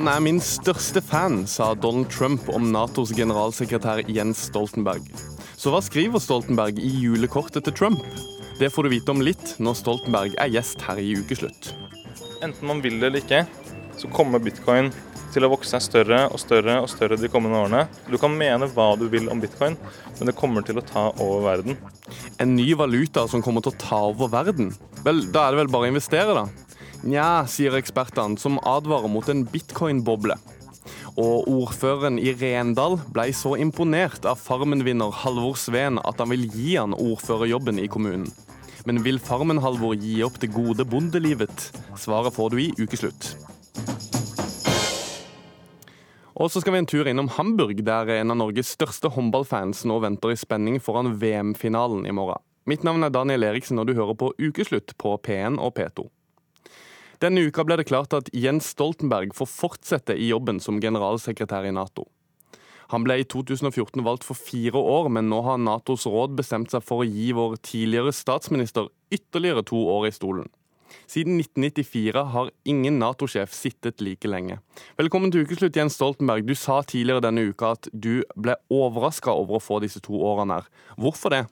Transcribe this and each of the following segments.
Han er min største fan, sa Donald Trump om Natos generalsekretær Jens Stoltenberg. Så hva skriver Stoltenberg i julekortet til Trump? Det får du vite om litt når Stoltenberg er gjest her i Ukeslutt. Enten man vil det eller ikke, så kommer bitcoin til å vokse seg større og større og større de kommende årene. Du kan mene hva du vil om bitcoin, men det kommer til å ta over verden. En ny valuta som kommer til å ta over verden? Vel, da er det vel bare å investere, da? Nja, sier ekspertene, som advarer mot en bitcoin-boble. Og ordføreren i Rendal ble så imponert av Farmen-vinner Halvor Sveen at han vil gi han ordførerjobben i kommunen. Men vil Farmen-Halvor gi opp det gode bondelivet? Svaret får du i ukeslutt. Og så skal vi en tur innom Hamburg, der en av Norges største håndballfans nå venter i spenning foran VM-finalen i morgen. Mitt navn er Daniel Eriksen, og du hører på Ukeslutt på P1 og P2. Denne uka ble det klart at Jens Stoltenberg får fortsette i jobben som generalsekretær i Nato. Han ble i 2014 valgt for fire år, men nå har Natos råd bestemt seg for å gi vår tidligere statsminister ytterligere to år i stolen. Siden 1994 har ingen Nato-sjef sittet like lenge. Velkommen til ukeslutt, Jens Stoltenberg. Du sa tidligere denne uka at du ble overraska over å få disse to årene her. Hvorfor det?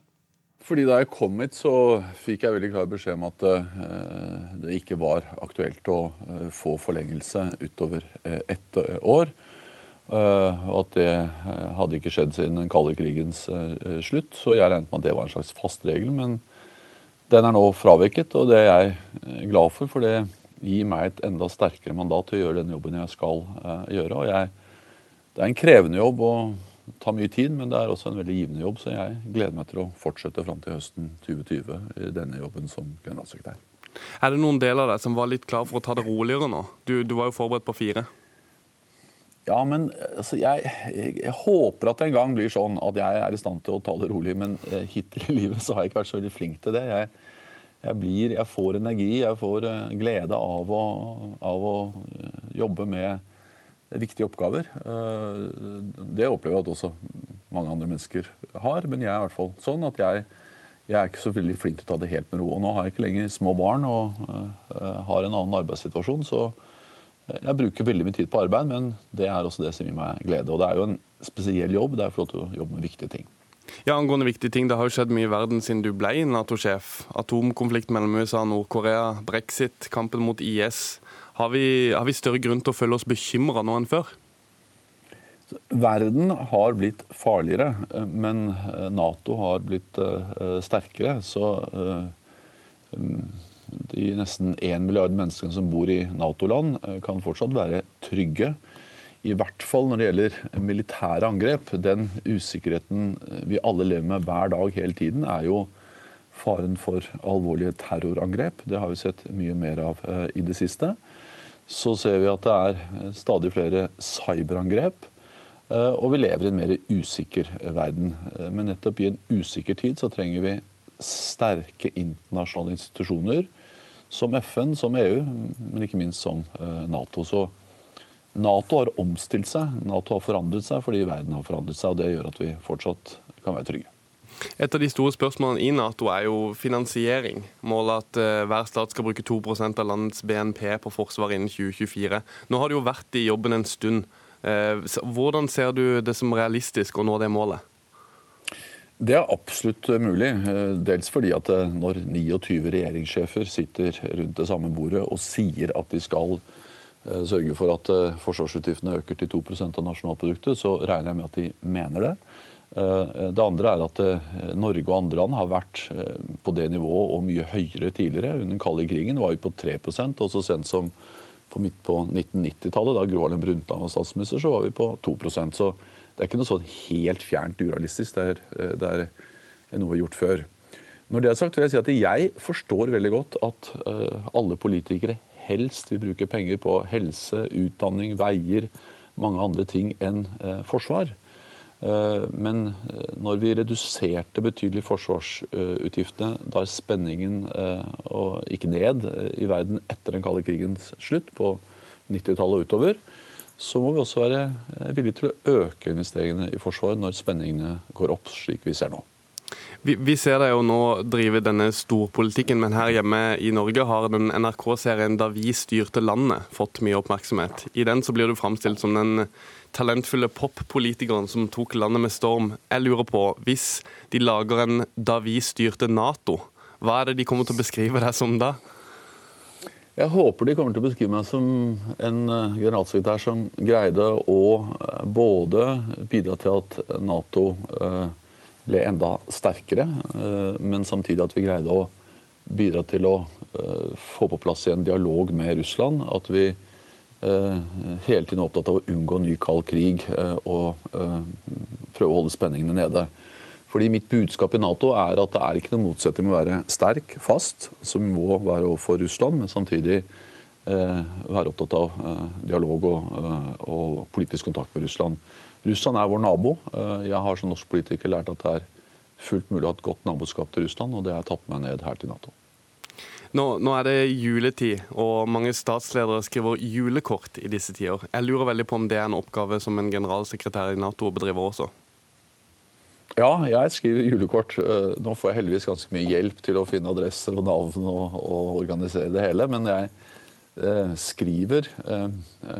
Fordi Da jeg kom hit, så fikk jeg veldig klar beskjed om at uh, det ikke var aktuelt å uh, få forlengelse utover uh, ett år. Og at det hadde ikke skjedd siden den kalde krigens slutt. Så jeg regnet med at det var en slags fast regel. Men den er nå fraveket, og det er jeg eh, glad for. For det gir meg et enda sterkere mandat til å gjøre den jobben jeg skal gjøre. Og jeg, det er en krevende jobb og tar mye tid, men det er også en veldig givende jobb. Så jeg gleder meg til å fortsette fram til høsten 2020 i denne jobben som generalsekretær. Er det noen deler av deg som var litt klar for å ta det roligere nå? Du, du var jo forberedt på fire. Ja, men altså, jeg, jeg, jeg, håper at det en gang blir sånn at jeg er i stand til å ta det rolig. Men eh, hittil i livet så har jeg ikke vært så veldig flink til det. Jeg, jeg, blir, jeg får energi, jeg får uh, glede av å, av å uh, jobbe med viktige oppgaver. Uh, det opplever jeg at også mange andre mennesker har. Men jeg er i hvert fall sånn at jeg, jeg er ikke så veldig flink til å ta det helt med ro. Og nå har jeg ikke lenger små barn og har en annen arbeidssituasjon. så jeg bruker veldig mye tid på arbeid, men det er også det som gir meg glede. Og det er jo en spesiell jobb. Det er flott å jobbe med viktige ting. Ja, Angående viktige ting, det har jo skjedd mye i verden siden du ble Nato-sjef. Atomkonflikt mellom USA og Nord-Korea, brexit, kampen mot IS. Har vi, har vi større grunn til å føle oss bekymra nå enn før? Verden har blitt farligere, men Nato har blitt uh, sterkere. Så de nesten én milliard menneskene som bor i Nato-land, eh, kan fortsatt være trygge. I hvert fall når det gjelder militære angrep. Den usikkerheten eh, vi alle lever med hver dag hele tiden, er jo faren for alvorlige terrorangrep. Det har vi sett mye mer av eh, i det siste. Så ser vi at det er stadig flere cyberangrep. Og vi lever i en mer usikker verden. Men nettopp i en usikker tid så trenger vi sterke internasjonale institusjoner som FN, som EU, men ikke minst som eh, Nato. Så Nato har omstilt seg, Nato har forandret seg fordi verden har forandret seg. og Det gjør at vi fortsatt kan være trygge. Et av de store spørsmålene i Nato er jo finansiering. Målet at uh, hver stat skal bruke 2% av landets BNP på forsvar innen 2024. Nå har du jo vært i jobben en stund. Uh, hvordan ser du det som realistisk å nå det målet? Det er absolutt mulig. Eh, dels fordi at eh, når 29 regjeringssjefer sitter rundt det samme bordet og sier at de skal eh, sørge for at forsvarsutgiftene øker til 2% av nasjonalproduktet, så regner jeg med at de mener det. Det andre er at Norge og andre land har vært på det nivået og mye høyere tidligere. Under den kalde krigen var vi på 3% og så sent som på midt på 1990-tallet, da Gro Harlem Brundtland var statsminister, så var vi på 2% Så det er ikke noe sånn helt fjernt urealistisk. Det er, eh, det er noe vi har gjort før. Når det er sagt, vil jeg si at jeg forstår veldig godt at alle politikere helst vil bruke penger på helse, utdanning, veier, mange andre ting enn forsvar. Uh, men når vi reduserte betydelig forsvarsutgiftene, da er spenningen gikk ned i verden etter den kalde krigens slutt, på 90-tallet og utover, så må vi også være eh, villige til å øke investeringene i Forsvaret når spenningene går opp, slik vi ser nå. Vi, vi, ser deg jo nå drive denne storpolitikken, men her hjemme i Norge har den NRK-serien 'Da vi styrte landet' fått mye oppmerksomhet. I den så blir du framstilt som den talentfulle poppolitikeren som tok landet med storm. Jeg lurer på, hvis de lager en 'Da vi styrte Nato', hva er det de kommer til å beskrive deg som da? Jeg håper de kommer til å beskrive meg som en eh, generalsekretær som greide å eh, både bidra til at Nato uh, ble enda sterkere, eh, men samtidig at vi greide å bidra til å eh, få på plass en dialog med Russland. At vi eh, hele tiden opptatt av å unngå ny kald krig og prøve å holde spenningene nede. Fordi Mitt budskap i Nato er at det er ikke noen motsetning med å være sterk, fast, som må være overfor Russland, men samtidig være opptatt av dialog og, og politisk kontakt med Russland. Russland er vår nabo. Eh, jeg har som norsk politiker lært at det er fullt mulig å ha et godt naboskap til Russland, og det har jeg tatt meg ned her til Nato. Nå, nå, er det juletid, og mange statsledere skriver julekort i disse tider. Jeg lurer veldig på om det er en oppgave som en generalsekretær i Nato bedriver også? Ja, jeg skriver julekort. Eh, nå får jeg heldigvis ganske mye hjelp til å finne adresser og navn og, og organisere det hele, men jeg eh, skriver eh,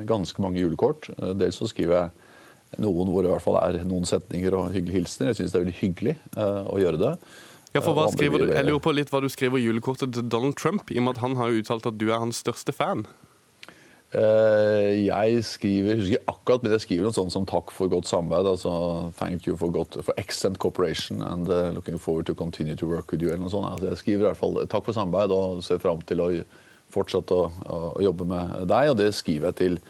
ganske mange julekort. Dels så skriver jeg noen hvor det i hvert fall er noen setninger og hyggelige hilsener. Jeg syns det er veldig hyggelig å gjøre det. Ja, for hva skriver du? Jeg lurer på litt hva du skriver i julekortet til Donald Trump, i og med at han har jo uttalt at du er hans største fan. Uh, jeg skriver husker akkurat, men jeg skriver noe sånt som 'takk for godt samarbeid'. altså 'Thank you for, godt, for excellent cooperation and uh, looking forward to continue to work with you'. eller noe sånt. Altså, jeg skriver i hvert fall 'takk for samarbeid' og ser fram til å fortsette å, å, jobbe med deg. Og det skriver jeg til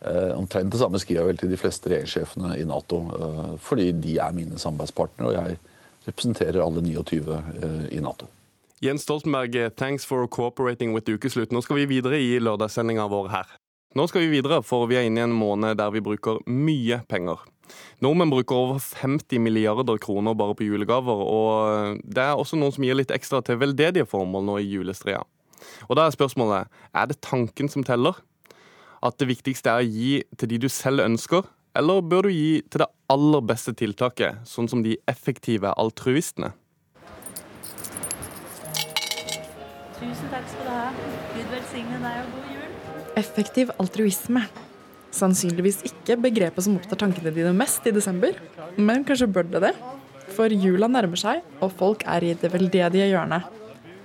Eh, omtrent det samme skriver jeg vel til de fleste regjeringssjefene i Nato, eh, fordi de er mine samarbeidspartnere, og jeg representerer alle 29 eh, i Nato. Jens Stoltenberg, thanks for cooperating with Ukeslutt. Nå skal vi videre i lørdagssendinga vår her. Nå skal vi videre, for vi er inne i en måned der vi bruker mye penger. Nordmenn bruker over 50 milliarder kroner bare på julegaver, og det er også noen som gir litt ekstra til veldedige formål nå i julestria. Og da er spørsmålet er det tanken som teller, at det viktigste er å gi til de du selv ønsker, eller bør du gi til det aller beste tiltaket, sånn som de effektive altruistene? Tusen takk skal du ha. Gud velsigne deg og god jul. Effektiv altruisme. Sannsynligvis ikke begrepet som opptar tankene dine mest i desember, men kanskje bør det det? For jula nærmer seg, og folk er i det veldedige hjørnet.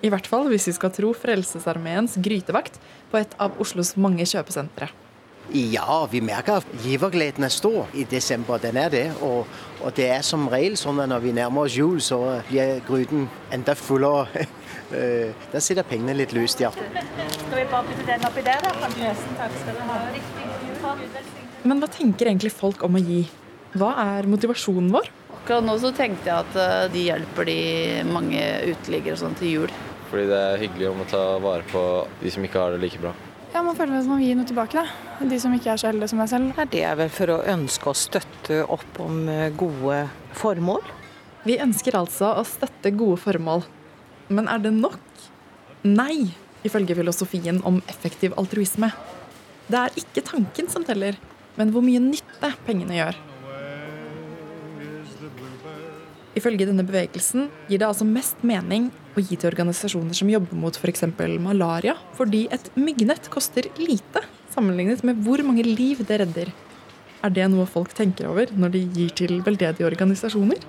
I hvert fall hvis vi skal tro Frelsesarmeens grytevakt på et av Oslos mange kjøpesentre. Ja, vi merker at givergleden er stor i desember. Den er det. Og, og, det er som regel sånn at når vi nærmer oss jul, så blir gryten enda fullere. da sitter pengene litt løst, ja. Skal vi bare putte den oppi der, da? Takk skal du ha. Men hva tenker egentlig folk om å gi? Hva er motivasjonen vår? Akkurat nå så tenkte jeg at eh, de hjelper de mange uteliggere sånn til jul. Fordi det er hyggelig om å ta vare på de som ikke har det like bra. Ja, Man føler at man gir noe tilbake. da. De som ikke er så heldige som meg selv. Det er vel for å ønske å støtte opp om eh, gode formål. Vi ønsker altså å støtte gode formål. Men er det nok? Nei, ifølge filosofien om effektiv altruisme. Det er ikke tanken som teller, men hvor mye nytte pengene gjør. Ifølge denne bevegelsen gir det altså mest mening å gi til organisasjoner som jobber mot f.eks. malaria, fordi et myggnett koster lite sammenlignet med hvor mange liv det redder. Er det noe folk tenker over når de gir til veldedige organisasjoner?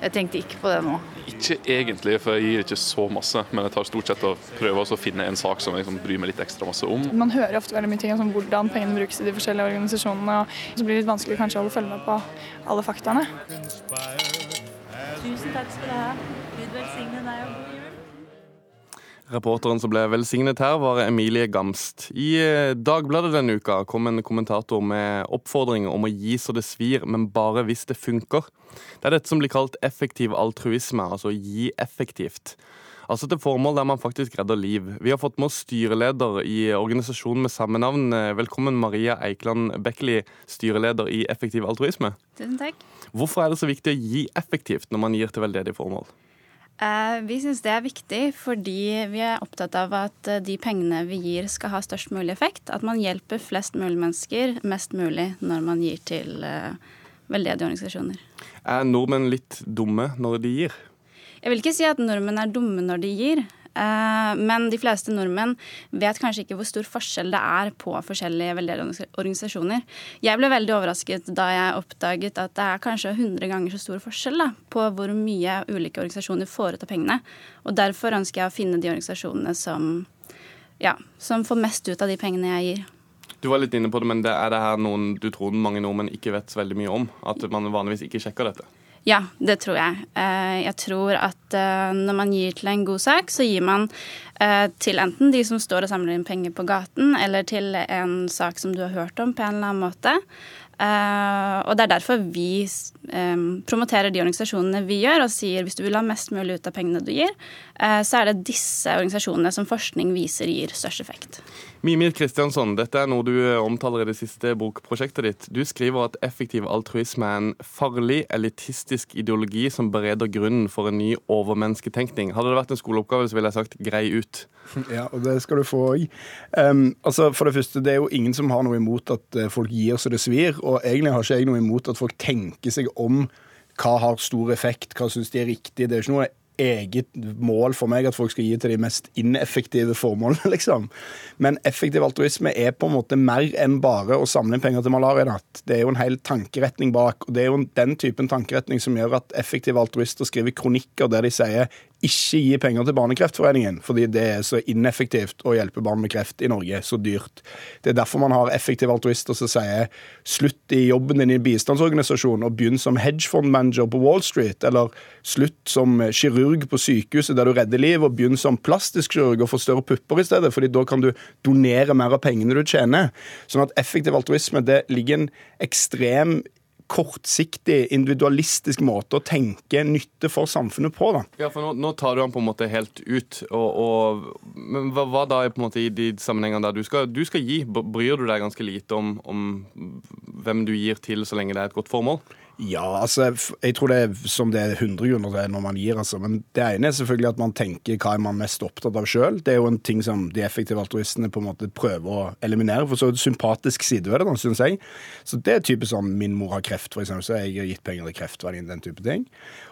Jeg tenkte ikke på det nå. Ikke egentlig, for jeg gir ikke så masse. Men jeg tar stort sett og prøver å finne en sak som jeg liksom bryr meg litt ekstra masse om. Man hører ofte veldig mye ting om hvordan pengene brukes i de forskjellige organisasjonene. og Så blir det litt vanskelig kanskje å følge med på alle faktaene. Tusen takk skal du ha. Gud velsigne deg og. Reporteren som ble velsignet her, var Emilie Gamst. I eh, Dagbladet denne uka kom en kommentator med oppfordring om å gi så det svir, men bare hvis det funker. Det er dette som blir kalt effektiv altruisme, altså gi effektivt. Altså til formål der man faktisk redder liv. Vi har fått med oss styreleder i organisasjonen med samme navn. Velkommen Maria Eikeland Bekkeli, styreleder i Effektiv altruisme. Tusen takk. Hvorfor er det så viktig å gi effektivt når man gir til veldedige formål? Eh, vi syns det er viktig fordi vi er opptatt av at eh, de pengene vi gir skal ha størst mulig effekt. At man hjelper flest mulig mennesker mest mulig når man gir til eh, veldedige organisasjoner. Er nordmenn litt dumme når de gir? Jeg vil ikke si at nordmenn er dumme når de gir. Eh, men de fleste nordmenn vet kanskje ikke hvor stor forskjell det er på forskjellige veldedige organisasjoner. Jeg ble veldig overrasket da jeg oppdaget at det er kanskje 100 ganger så stor forskjell da, på hvor mye ulike organisasjoner får ut av pengene. Og Derfor ønsker jeg å finne de organisasjonene som, ja, som får mest ut av de pengene jeg gir. Du var litt inne på det, men det er det her noen du tror mange nordmenn ikke vet så veldig mye om? At man vanligvis ikke sjekker dette? Ja, det tror jeg. Eh, jeg tror at eh, når man gir til en god sak, så gir man eh, til enten de som står og samler inn penger på gaten, eller til en sak som du har hørt om på en eller annen måte. Og Det er derfor vi promoterer de organisasjonene vi gjør, og sier hvis du vil ha mest mulig ut av pengene du gir, så er det disse organisasjonene som forskning viser gir størst effekt. Mimir Kristiansson, dette er noe du omtaler i det siste bokprosjektet ditt. Du skriver at effektiv altruisme er en farlig, elitistisk ideologi som bereder grunnen for en ny overmennesketenkning. Hadde det vært en skoleoppgave, så ville jeg sagt grei ut. Ja, og det skal du få òg. Um, altså, for det første, det er jo ingen som har noe imot at folk gir så det svir. Og egentlig har ikke jeg noe imot at folk tenker seg om hva har stor effekt, hva syns de er riktig. Det er ikke noe eget mål for meg at folk skal gi til de mest ineffektive formålene, liksom. Men effektiv altruisme er på en måte mer enn bare å samle inn penger til malarianatt. Det er jo en hel tankeretning bak, og det er jo den typen tankeretning som gjør at effektive altruister skriver kronikker der de sier ikke gi penger til Barnekreftforeningen, fordi det er så ineffektivt å hjelpe barn med kreft i Norge. Så dyrt. Det er derfor man har effektive altruister som sier slutt i jobben din i en bistandsorganisasjon og begynn som hedgefondmanager på Wall Street, eller slutt som kirurg på sykehuset der du redder liv, og begynn som plastisk kirurg og få større pupper i stedet, fordi da kan du donere mer av pengene du tjener. Sånn at effektiv altruisme det ligger en ekstrem kortsiktig, individualistisk måte å tenke nytte for samfunnet på. da. Ja, for Nå, nå tar du han på en måte helt ut. Og, og, men hva, hva, da på en måte i de sammenhengene der du skal, du skal gi? Bryr du deg ganske lite om, om hvem du gir til, så lenge det er et godt formål? Ja, altså, jeg tror det er som det er 100 grunner til når man gir. altså. Men det ene er selvfølgelig at man tenker hva er man mest opptatt av sjøl. Det er jo en ting som de effektive altruistene på en måte prøver å eliminere. For så er det sympatisk side ved det, syns jeg. Så det er typisk sånn min mor har kreft, f.eks., så jeg har gitt penger til Kreftverdiene, den type ting.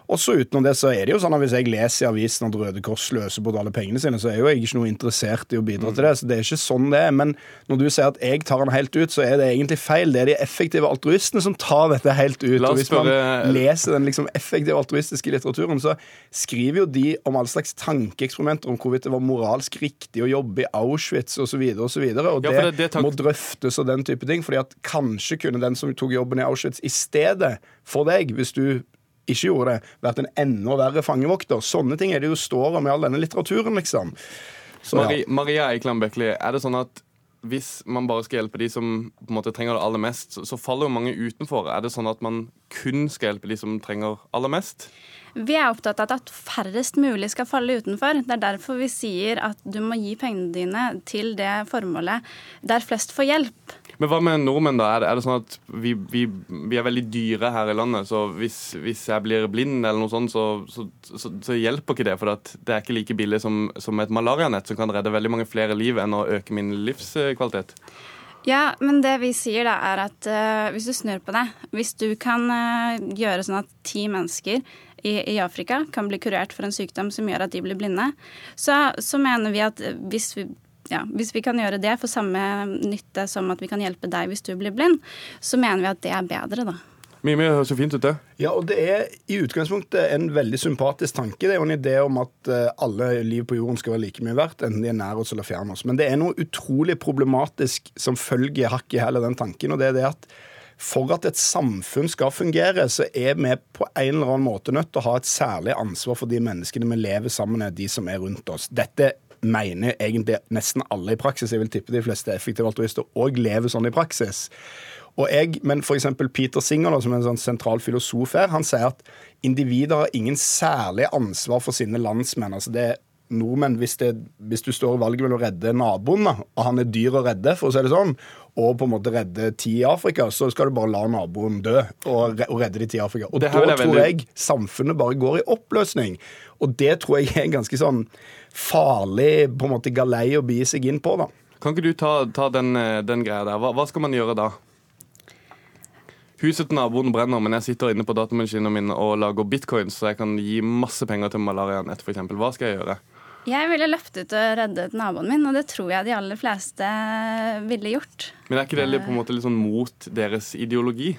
Og så utenom det så er det jo sånn at hvis jeg leser i avisen at Røde Kors løser bort alle pengene sine, så er jo jeg ikke noe interessert i å bidra til det. Så det er ikke sånn det er. Men når du sier at jeg tar den helt ut, så er det egentlig feil. Det er de effektive altruistene som tar dette helt ut. Og hvis man leser den liksom effektive altruistiske litteraturen, så skriver jo de om alle slags tankeeksperimenter om hvorvidt det var moralsk riktig å jobbe i Auschwitz osv. Og, videre, og, og ja, det, det må drøftes og den type ting. fordi at kanskje kunne den som tok jobben i Auschwitz i stedet for deg, hvis du ikke gjorde det, vært en enda verre fangevokter. Sånne ting er det jo står om i all denne litteraturen, liksom. Så, Marie, ja. Maria Eikland-Bøkli, er det sånn at hvis man bare skal hjelpe de som på en måte trenger det aller mest, så, så faller jo mange utenfor. Er det sånn at man kun skal hjelpe de som trenger aller mest? Vi er opptatt av at færrest mulig skal falle utenfor. Det er derfor vi sier at du må gi pengene dine til det formålet der flest får hjelp. Men hva med nordmenn, da? Er det, er det sånn at vi, vi, vi, er veldig dyre her i landet, så hvis, hvis jeg blir blind eller noe sånt, så, så, så, så hjelper ikke det. For det er ikke like billig som, som et malarianett som kan redde veldig mange flere liv enn å øke min livskvalitet. Ja, men det vi sier da er at uh, hvis du snur på det Hvis du kan uh, gjøre sånn at ti mennesker i, i, Afrika kan bli kurert for en sykdom som gjør at de blir blinde, så, så mener vi at hvis vi ja, hvis vi kan gjøre det for samme nytte som at vi kan hjelpe deg hvis du blir blind, så mener vi at det er bedre, da. Mimi, det høres så fint ut, det. Ja, og det er i utgangspunktet en veldig sympatisk tanke. Det er jo en idé om at eh, alle liv på jorden skal være like mye verdt, enten de er nær oss eller fjern oss. Men det er noe utrolig problematisk som følger hakk i hele den tanken, og det er det at for at et samfunn skal fungere, så er vi på en eller annen måte nødt til å ha et særlig ansvar for de menneskene vi lever sammen med, de som er rundt oss. Dette mener egentlig nesten alle i praksis. Jeg vil tippe de fleste effektive altruister òg lever sånn i praksis. Og jeg, men f.eks. Peter Singer, som er en sånn sentral filosof her, han sier at individer har ingen særlig ansvar for sine landsmenn. altså det er nordmenn, hvis, det, hvis, du står i valget mellom å redde naboen, og han er dyr å redde, for å si det sånn, og på en måte redde ti i Afrika, så skal du bare la naboen dø og, redde de ti i Afrika. Og da tror veldig... jeg samfunnet bare går i oppløsning. Og det tror jeg er en ganske sånn farlig på en måte galei å bie seg inn på. da. Kan ikke du ta, ta den, eh, den, greia der? Hva, hva, skal man gjøre da? Huset til naboen brenner, men jeg sitter inne på datamaskinen min og lager bitcoins, så jeg kan gi masse penger til Malarianett, f.eks. Hva skal jeg gjøre? Jeg ville løftet og reddet naboen min, og det tror jeg de aller fleste ville gjort. Men er ikke det på en måte litt sånn mot deres ideologi?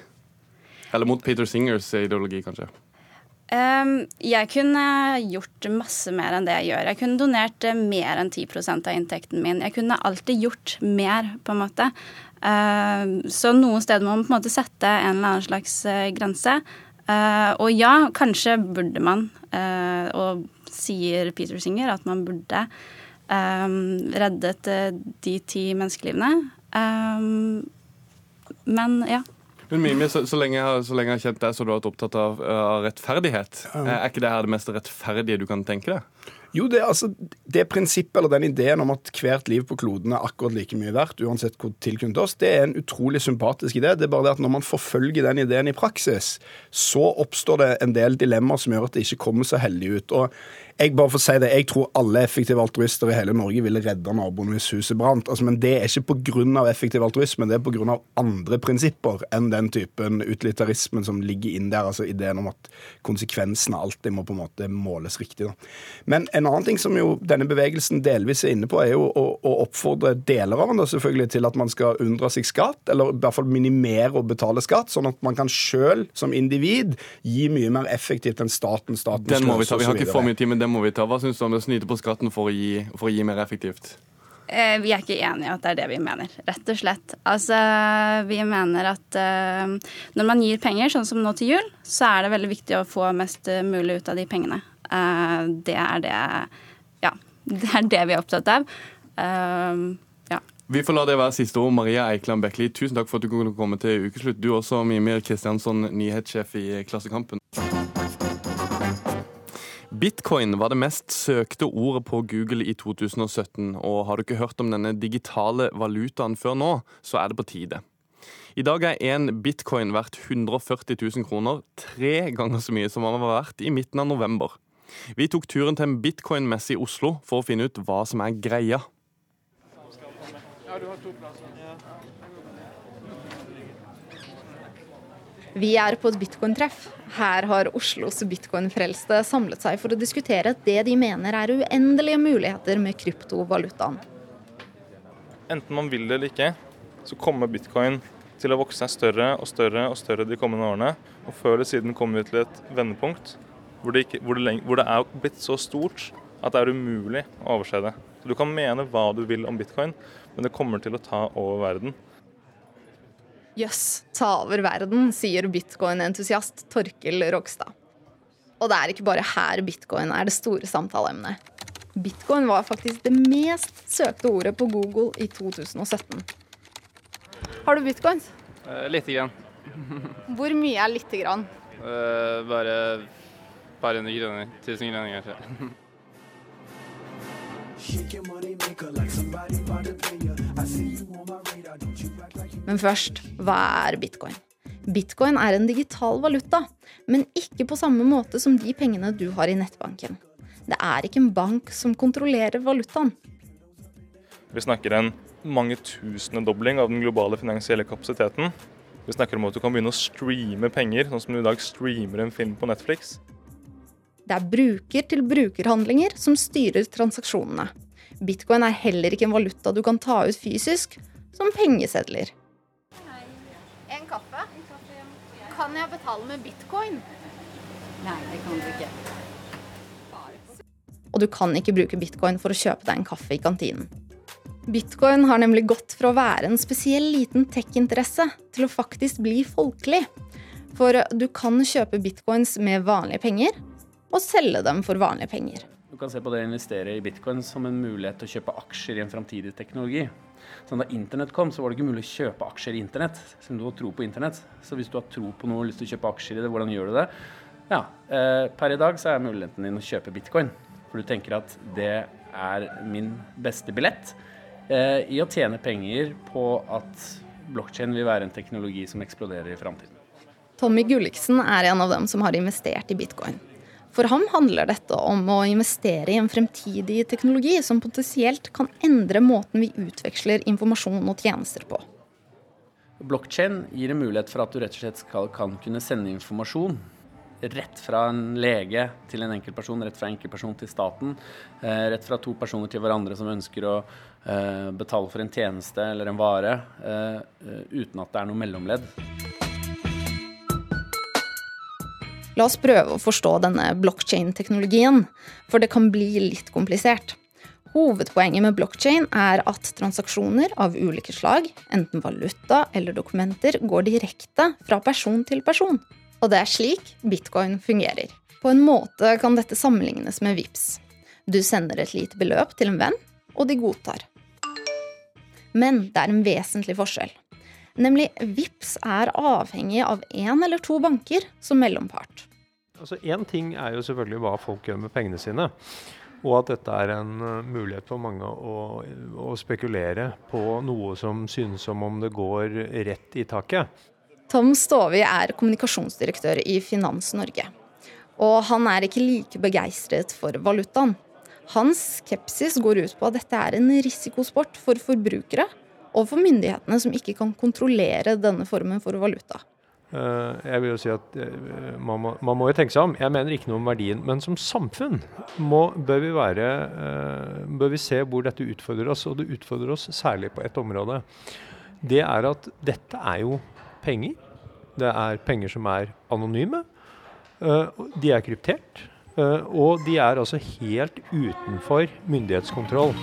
Eller mot Peter Singers ideologi, kanskje? Um, jeg kunne gjort masse mer enn det jeg gjør. Jeg kunne donert eh, mer enn 10% av inntekten min. Jeg kunne alltid gjort mer, på en måte. Uh, så noen steder må man på en måte sette en eller annen slags uh, grense. Uh, og ja, kanskje burde man, og sier Peter Singer, at man burde reddet de ti menneskelivene. men ja. Men Mimi, så, så, lenge jeg, så, lenge jeg, har kjent deg, så du har vært opptatt av, av rettferdighet. Ja. Er ikke det her det mest rettferdige du kan tenke deg? Jo, det, altså, det prinsippet eller den ideen om at hvert liv på kloden er akkurat like mye verdt, uansett hvor tilknyttet oss, det er en utrolig sympatisk idé. Det er bare det at når man forfølger den ideen i praksis, så oppstår det en del dilemmaer som gjør at det ikke kommer så heldig ut. Og jeg bare får si det, jeg tror alle effektive altruister i hele Norge ville redda naboen hvis huset brant. Altså, men det er ikke pga. effektiv altruisme, det er pga. andre prinsipper enn den typen utilitarismen som ligger inn der. altså Ideen om at konsekvensene alltid må på en måte måles riktig. Da. Men en annen ting som jo denne bevegelsen delvis er inne på, er jo å, å oppfordre deler av den da, selvfølgelig til at man skal unndra seg skatt, eller i hvert fall minimere å betale skatt, sånn at man kan sjøl som individ gi mye mer effektivt enn staten. staten den må vi ta, vi har ikke for mye tid, men den må vi ta. Hva syns du om det å snyte på skatten for å gi, for å gi mer effektivt? Eh, vi er ikke enige i at det er det vi mener, rett og slett. Altså, vi mener at uh, når man gir penger, sånn som nå til jul, så er det veldig viktig å få mest mulig ut av de pengene. Uh, det er det Ja, det er det vi er opptatt av. Uh, ja. Vi får la det være siste ord. Maria Eikland Bekli, tusen takk for at du kunne komme til ukeslutt. Du også, Mimir Kristiansson, nyhetssjef i Klassekampen. Bitcoin var det mest søkte ordet på Google i 2017, og har du ikke hørt om denne digitale valutaen før nå, så er det på tide. I dag er én bitcoin verdt 140 000 kroner, tre ganger så mye som den var verdt i midten av november. Vi tok turen til en bitcoin-messe i Oslo for å finne ut hva som er greia. Ja, du har to plasser. Vi er på et bitcoin-treff. Her har Oslos bitcoin-frelste samlet seg for å diskutere det de mener er uendelige muligheter med kryptovalutaen. Enten man vil det eller ikke, så kommer bitcoin til å vokse seg større og større og større de kommende årene. Og før eller siden kommer vi til et vendepunkt hvor det, ikke, hvor, det, hvor det, er blitt så stort at det er umulig å overse det. Så Du kan mene hva du vil om bitcoin, men det kommer til å ta over verden. Jøss, ta over verden, sier bitcoin-entusiast Torkel Rogstad. Og det er ikke bare her bitcoin er det store samtaleemnet. Bitcoin var faktisk det mest søkte ordet på Google i 2017. Har du bitcoins? Eh, lite grann. Hvor mye er lite grann? Eh, bare et par hundre kroner. Tusen kroner, kanskje. Men først, hva er bitcoin? Bitcoin er en digital valuta, men ikke på samme måte som de pengene du har i nettbanken. Det er ikke en bank som kontrollerer valutaen. Vi snakker en mange tusendedobling av den globale finansielle kapasiteten. Vi snakker om at du kan begynne å streame penger, sånn som du i dag streamer en film på Netflix. Det er bruker-til-bruker-handlinger som styrer transaksjonene. Bitcoin er heller ikke en valuta du kan ta ut fysisk, som pengesedler. En kaffe? Kan jeg betale med bitcoin? Nei, det kan du ikke. Og du kan ikke bruke bitcoin for å kjøpe deg en kaffe i kantinen. Bitcoin har nemlig gått fra å være en spesiell liten tech-interesse til å faktisk bli folkelig. For du kan kjøpe bitcoins med vanlige penger, og selge dem for vanlige penger. Du kan se på det å investere i bitcoin som en mulighet til å kjøpe aksjer i en framtidig teknologi. Så da internett kom, så var det ikke mulig å kjøpe aksjer i internett. Som du har tro på internett. Så hvis du har tro på noe og lyst til å kjøpe aksjer i det, hvordan gjør du det? Ja, eh, Per i dag så er muligheten din å kjøpe bitcoin. For du tenker at det er min beste billett eh, i å tjene penger på at blokkjede vil være en teknologi som eksploderer i framtiden. Tommy Gulliksen er en av dem som har investert i bitcoin. For ham handler dette om å investere i en fremtidig teknologi som potensielt kan endre måten vi utveksler informasjon og tjenester på. Blockchain gir en mulighet for at du rett og slett skal, kan kunne sende informasjon rett fra en lege til en enkeltperson, rett fra enkeltperson til staten, eh, rett fra to personer til hverandre som ønsker å eh, betale for en tjeneste eller en vare, eh uten at det er noe mellomledd. La oss prøve å forstå denne blockchain-teknologien, for det kan bli litt komplisert. Hovedpoenget med blockchain er at transaksjoner av ulike slag, enten valuta eller dokumenter, går direkte fra person til person. Og det er slik bitcoin fungerer. På en måte kan dette sammenlignes med VIPS. Du sender et lite beløp til en venn, og de godtar. Men det er en vesentlig forskjell. Nemlig VIPS er avhengig av én eller to banker som mellompart. Altså Én ting er jo selvfølgelig hva folk gjør med pengene sine. Og at dette er en uh, mulighet for mange å, å, spekulere på noe som synes som om det går rett i taket. Tom Stovi er kommunikasjonsdirektør i Finans Norge. Og han er ikke like begeistret for valutaen. Hans skepsis går ut på at dette er en risikosport for forbrukere og for myndighetene som ikke kan kontrollere denne formen for valuta. Eh, jeg vil jo si at eh, man må, man må, jo tenke seg om. Jeg mener ikke noe om verdien. Men som samfunn må, bør, vi være, eh, bør vi se hvor dette utfordrer oss. Og det utfordrer oss særlig på ett område. Det er at dette er jo penger. Det er penger som er anonyme. De er kryptert. Og de er altså helt utenfor myndighetskontroll.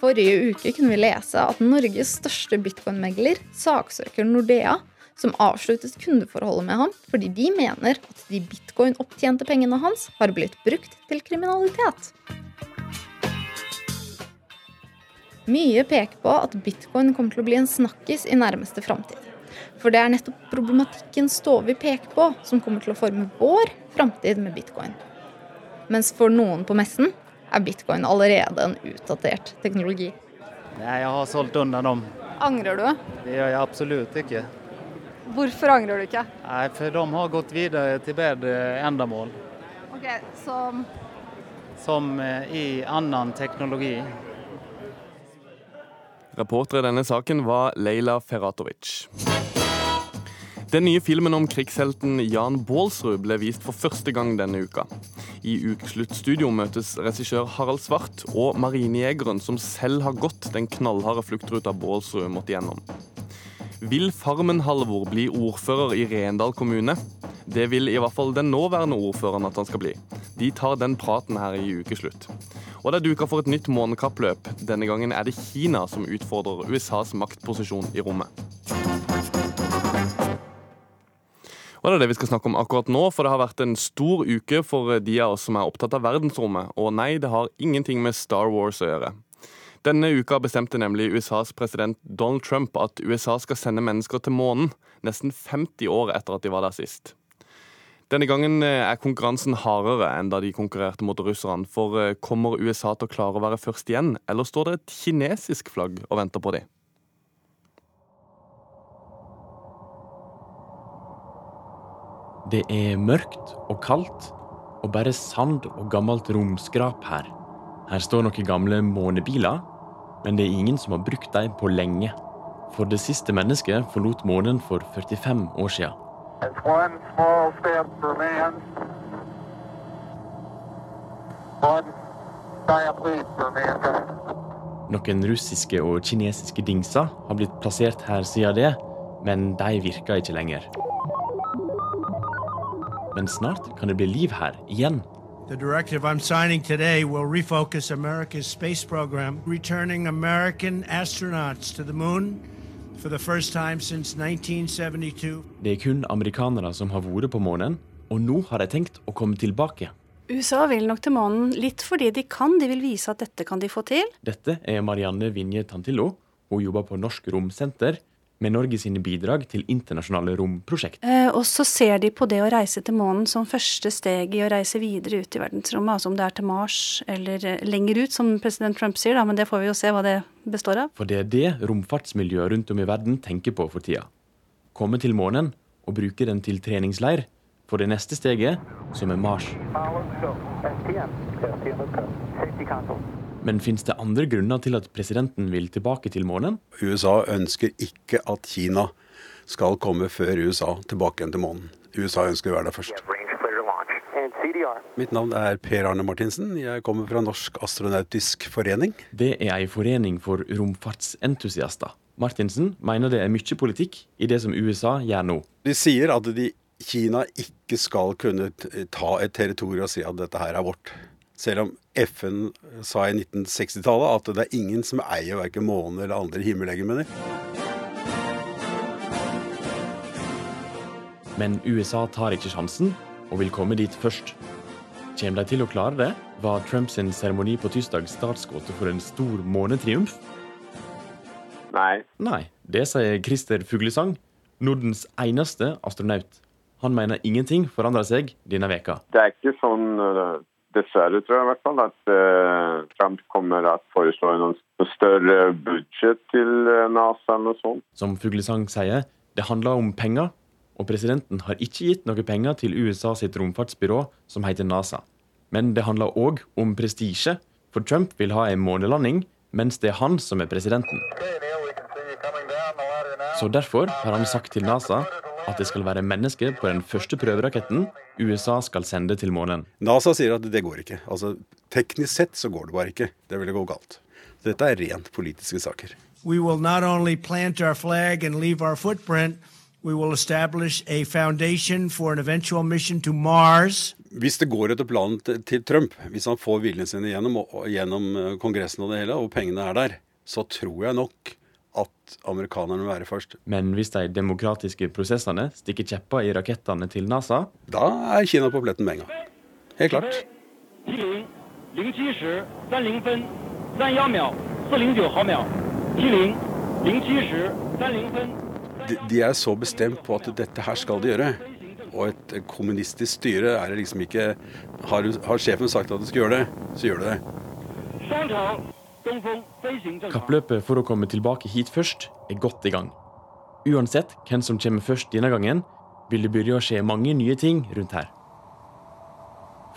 Forrige uke kunne vi lese at Norges største bitcoin-megler saksøker Nordea, som avsluttet kundeforholdet med ham fordi de mener at de bitcoin-opptjente pengene hans har blitt brukt til kriminalitet. Mye peker på at bitcoin kommer til å bli en snakkis i nærmeste framtid. For det er nettopp problematikken Stovi peker på, som kommer til å forme vår framtid med bitcoin. Mens for noen på messen er bitcoin allerede en utdatert teknologi. Nei, jeg har solgt unna dem. Angrer du? Det gjør jeg absolutt ikke. Hvorfor angrer du ikke? Nei, For de har gått videre til bedre endemål. Ok, Som Som eh, i annen teknologi. Reporter i denne saken var Leila Ferratovic. Den nye filmen om krigshelten Jan Baalsrud ble vist for første gang denne uka. I Ukesluttstudio møtes regissør Harald Svart og marinejegeren som selv har gått den knallharde fluktruta Baalsrud måtte gjennom. Vil Farmen-Halvor bli ordfører i Rendal kommune? Det vil i hvert fall den nåværende ordføreren at han skal bli. De tar den praten her i ukeslutt. Og det er duka for et nytt månekappløp. Denne gangen er det Kina som utfordrer USAs maktposisjon i rommet. Og det er det vi skal snakke om akkurat nå, for det har vært en stor uke for de av oss som er opptatt av verdensrommet. Og nei, det har ingenting med Star Wars å gjøre. Denne uka bestemte nemlig USAs president Donald Trump at USA skal sende mennesker til månen, nesten 50 år etter at de var der sist. Denne gangen eh, er konkurransen hardere enn da de konkurrerte mot russerne. For eh, kommer USA til å klare å være først igjen, eller står det et kinesisk flagg og venter på dem? Det er mørkt og kaldt, og bare sand og gammelt romskrap her. Her står noen gamle månebiler, men det er ingen som har brukt dem på lenge. For det siste mennesket forlot månen for 45 år siden. Noen russiske og kinesiske dingser har blitt plassert her siden det, men de virker ikke lenger. Men snart kan det bli liv her igjen. The directive I'm signing today will refocus America's space program, returning American astronauts to the moon for the first time since 1972. Det er kun amerikanere som har vært på månen, og nå har de tenkt å komme tilbake. USA vil nok til månen litt fordi de kan, de vil vise at dette kan de få til. Dette er Marianne Vinje Tantillo. Hun jobber på Norsk Romsenter med Norge sine bidrag til internasjonale romprosjekt. Eh, og så ser de på det å reise til månen som første steg i å reise videre ut i verdensrommet. Altså om det er til Mars eller eh, lenger ut, som president Trump sier, da, men det får vi jo se hva det består av. For det er det romfartsmiljøet rundt om i verden tenker på for tida. Komme til månen og bruke den til treningsleir for det neste steget, som er Mars. Men fins det andre grunner til at presidenten vil tilbake til månen? USA ønsker ikke at Kina skal komme før USA tilbake igjen til månen. USA ønsker å være der først. Mitt navn er Per Arne Martinsen. Jeg kommer fra Norsk astronautisk forening. Det er ei forening for romfartsentusiaster. Martinsen mener det er mye politikk i det som USA gjør nå. De sier at de, Kina ikke skal kunne ta et territorium og si at dette her er vårt. Selv om FN sa i 1960-tallet at det er ingen som eier verken måne eller andre himmellegemer. Men USA tar ikke sjansen og vil komme dit først. Kommer de til å klare det? Var Trumps seremoni på tirsdag startskuddet for en stor månetriumf? Nei. Nei, det sier Christer Fuglesang, Nordens eneste astronaut. Han mener ingenting forandrer seg denne veka. Det er ikke sånn, øh, dessverre tror jeg i hvert fall, at uh, Trump kommer til å foreslå noen større budsjett til NASA eller noe sånt. Som Fuglesang sier, det handler om penger, og presidenten har ikke gitt noe penger til USA sitt romfartsbyrå, som heter NASA. Men det handler òg om prestisje, for Trump vil ha en månelanding, mens det er han som er presidenten. Så derfor har han sagt til NASA at det skal være mennesker på den første prøveraketten USA skal sende til månen. NASA sier at det går ikke. Altså, Teknisk sett så går det bare ikke. Det ville gå galt. Dette er rent politiske saker. We will not only plant our flag and leave our footprint, we will establish a foundation for an eventual mission to Mars. Hvis det går etter planen til Trump, hvis han får viljen sin gjennom, gjennom eh, Kongressen og det hele, og pengene er der, så tror jeg nok at amerikanerne vil være først. Men hvis de demokratiske prosessene stikker kjepper i rakettene til NASA Da er Kina på pletten med en gang. Helt klart. De, de er så bestemt på at dette her skal de gjøre. Og et kommunistisk styre er det liksom ikke Har, har sjefen sagt at de skal gjøre det, så gjør de det. Kappløpet for å komme tilbake hit først er godt i gang. Uansett hvem som kommer først denne gangen, vil det begynne å skje mange nye ting rundt her.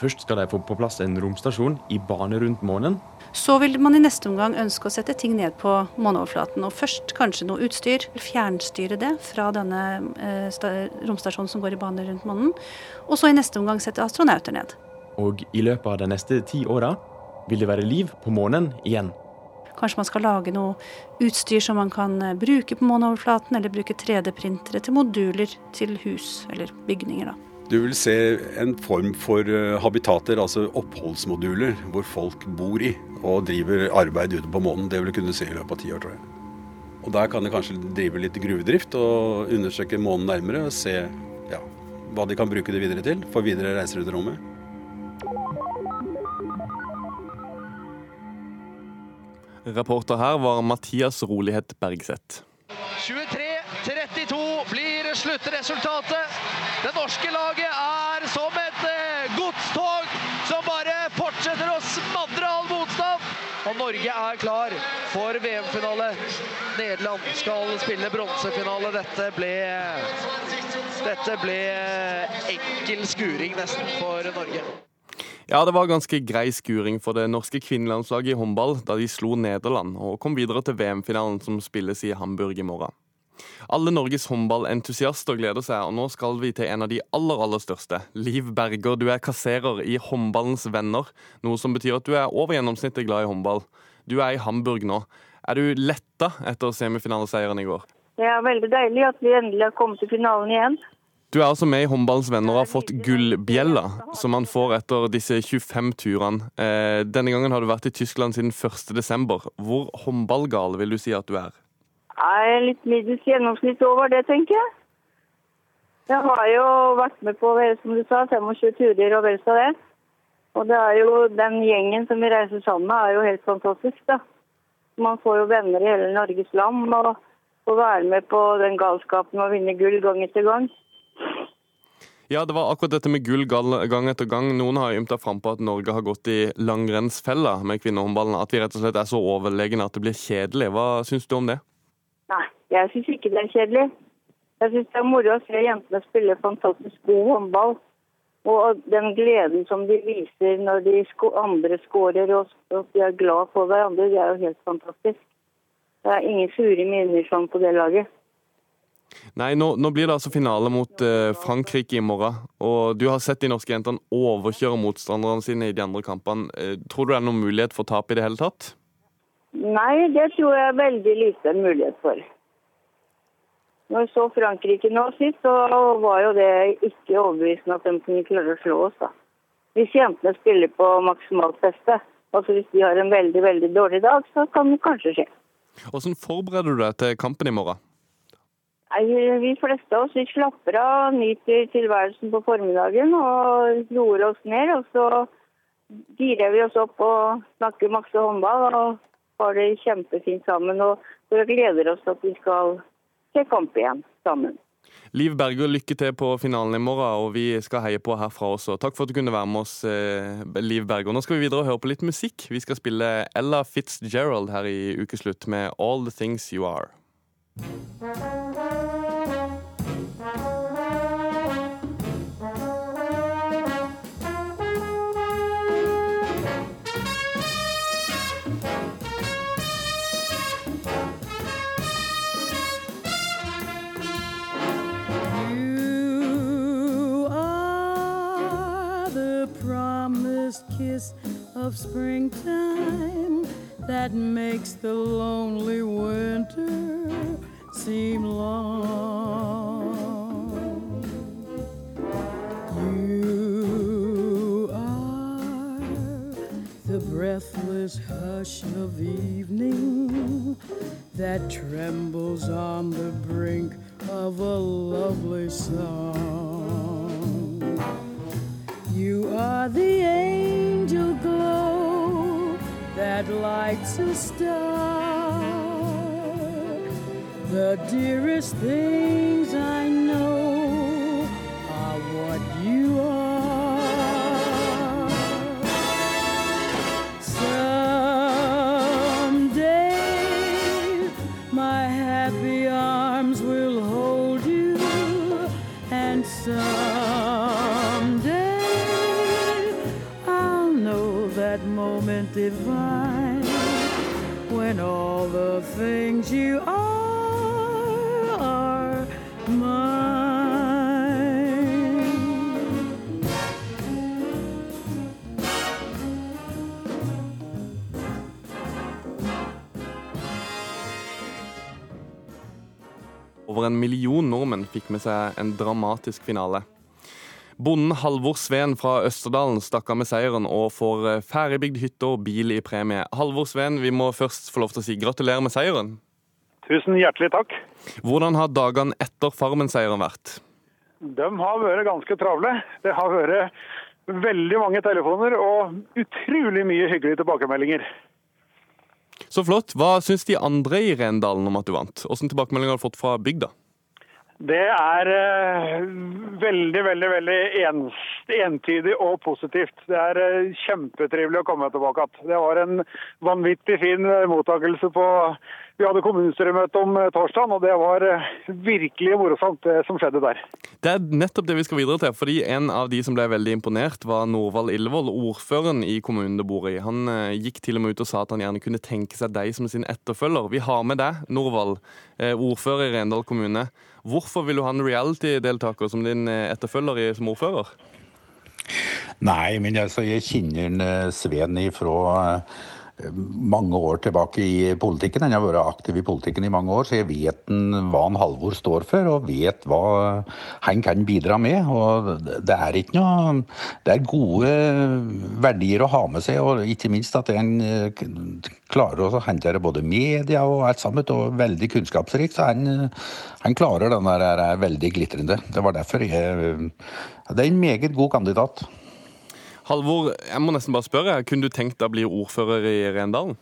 Først skal de få på plass en romstasjon i bane rundt månen. Så vil man i neste omgang ønske å sette ting ned på måneoverflaten. Og først kanskje noe utstyr. Fjernstyre det fra denne eh, romstasjonen som går i bane rundt månen. Og så i neste omgang sette astronauter ned. Og i løpet av de neste ti åra vil det være liv på månen igjen. Kanskje man skal lage noe utstyr som man kan eh, bruke på måneoverflaten, eller bruke 3D-printere til moduler til hus eller bygninger. da. Du vil se en form for eh, habitater, altså oppholdsmoduler, hvor folk bor i og driver arbeid ute på månen. Det vil du kunne se i løpet av ti år, tror jeg. Og der kan de kanskje drive litt gruvedrift og undersøke månen nærmere og se ja, hva de kan bruke det videre til for videre reiser ut i rommet. Reporter her var Mathias Rolighet Bergseth. 23-32 blir sluttresultatet. Det norske laget er som et eh, godstog som bare fortsetter å smadre all motstand. Og Norge er klar for VM-finale. Nederland skal spille bronsefinale. Dette ble, dette ble enkel skuring nesten for Norge. Ja, det var ganske grei skuring for det norske kvinnelandslaget i håndball da de slo Nederland og kom videre til VM-finalen som spilles i Hamburg i morgen. Alle Norges håndballentusiaster gleder seg, og nå skal vi til en av de aller aller største. Liv Berger, du er kasserer i Håndballens venner, noe som betyr at du er over gjennomsnittet glad i håndball. Du er i Hamburg nå. Er du letta etter semifinaleseieren i går? Det er veldig deilig at vi endelig har kommet til finalen igjen. Du er altså med i Håndballens venner og har fått gullbjella, som man får etter disse 25 turene. Eh, denne gangen har du vært i Tyskland siden 1.12. Hvor håndballgal vil du si at du er? Jeg er litt middels gjennomsnitt over det, tenker jeg. Jeg har jo vært med på som du sa, 25 turer og vel så det. Og det er jo den gjengen som vi reiser sammen med, er jo helt fantastisk. da. Man får jo venner i hele Norges land og får være med på den galskapen og vinne gull gang etter gang. Ja, det var akkurat dette med gull gang etter gang. Noen har ymta frampå at Norge har gått i langrennsfella med kvinnehåndballen. At vi rett og slett er så overlegne at det blir kjedelig. Hva syns du om det? Nei, jeg syns ikke det er kjedelig. Jeg syns det er moro å se jentene spille fantastisk god håndball. Og den gleden som de viser når de sko andre skårer og at de er glad for hverandre, det er jo helt fantastisk. Det er ingen sure minner sånn på det laget. Nei, nå, nå blir det altså finale mot eh, Frankrike i morgen. Og du har sett de norske jentene overkjøre motstanderne sine i de andre kampene. Eh, tror du det er noen mulighet for tap i det hele tatt? Nei, det tror jeg er veldig lite mulighet for. Når vi så Frankrike nå sist, så var jo det ikke overbevisende at de kunne klare å slå oss. da. Hvis jentene spiller på maksimalt beste, altså hvis de har en veldig veldig dårlig dag, så kan det kanskje skje. Hvordan forbereder du deg til kampen i morgen? Vi fleste av oss vi slapper av, nyter tilværelsen på formiddagen og roer oss ned. Og så girer vi oss opp og snakker masse håndball og har det kjempefint sammen. Og gleder oss til at vi skal se kamp igjen sammen. Liv Berger, lykke til på finalen i morgen, og vi skal heie på herfra også. Takk for at du kunne være med oss, eh, Liv Berger. Nå skal vi videre og høre på litt musikk. Vi skal spille Ella Fitzgerald her i ukeslutt med All The Things You Are. Of springtime that makes the lonely winter seem long. You are the breathless hush of evening that trembles on the brink of a lovely song. You are the angel that lights a star. The dearest things I know are what you are. Someday my happy arms will hold you, and someday I'll know that moment divine Over en million nordmenn fikk med seg en dramatisk finale. Bonden Halvor Sveen fra Østerdalen stakk av med seieren og får eh, ferdigbygd hytte og bil i premie. Halvor Sveen, vi må først få lov til å si gratulerer med seieren. Tusen hjertelig takk. Hvordan har dagene etter Farmen-seieren vært? De har vært ganske travle. Det har vært veldig mange telefoner og utrolig mye hyggelige tilbakemeldinger. Så flott. Hva syns de andre i Rendalen om at du vant? Åssen tilbakemeldinger har du fått fra bygda? Det er eh, veldig, veldig veldig entydig og positivt. Det er eh, kjempetrivelig å komme tilbake igjen. Det var en vanvittig fin eh, mottakelse på Vi hadde kommunestyremøte om torsdagen, og det var virkelig morosomt, det som skjedde der. Det er nettopp det vi skal videre til, fordi en av de som ble veldig imponert, var Norvald Illevold, ordføreren i kommunen du bor i. Han gikk til og med ut og sa at han gjerne kunne tenke seg deg som sin etterfølger. Vi har med deg, Norvald, ordfører i Rendal kommune. Hvorfor vil du ha en reality-deltaker som din eh, etterfølger i, som ordfører? Nei, men altså, jeg kjenner eh, Sven ifra eh, mange år tilbake i politikken. Han har vært aktiv i politikken i mange år, så jeg vet hva han Halvor står for, og vet hva han kan bidra med. Og det er ikke noe Det er gode verdier å ha med seg, og ikke minst at han eh, klarer å håndtere både media og alt sammen, og veldig kunnskapsrik. Så han, han klarer den der er veldig glitrende. Det var derfor jeg Det er en meget god kandidat. Halvor, jeg må nesten bare spørre, kunne du tenkt deg å bli ordfører i Rendalen?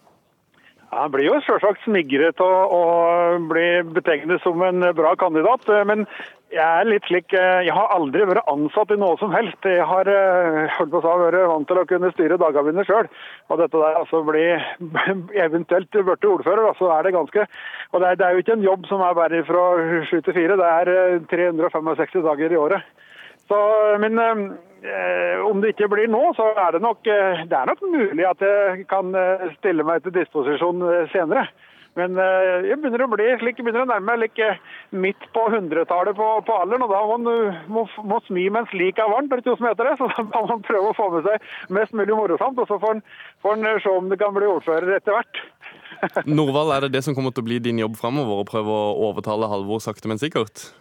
Ja, Han blir jo selvsagt smigret og, og blir betegnet som en bra kandidat. eh, Men jeg er litt slik eh, Jeg har aldri vært ansatt i noe som helst. Jeg har eh, holdt på å vært vant til å kunne styre dagene mine sjøl. Og dette der altså blir eventuelt blitt ordfører, så er det ganske Og det er, det er jo ikke en jobb som er bare fra sju til fire. Det er eh, 365 dager i året. Så, men om det ikke blir nå, så er det nok, eh, det er nok mulig at jeg kan eh, stille meg til disposisjon eh, senere. Men eh, jeg begynner å bli slik, jeg begynner å nærme meg like, midt på hundretallet på, på alderen, og da må man smi mens liket er varmt, er det ikke som heter det? Så da må man prøve å få med seg mest mulig morosamt, og så får man se om det kan bli ordfører etter hvert. Norvald, er det det som kommer til å bli din jobb framover? Å prøve å overtale Halvor sakte, men sikkert?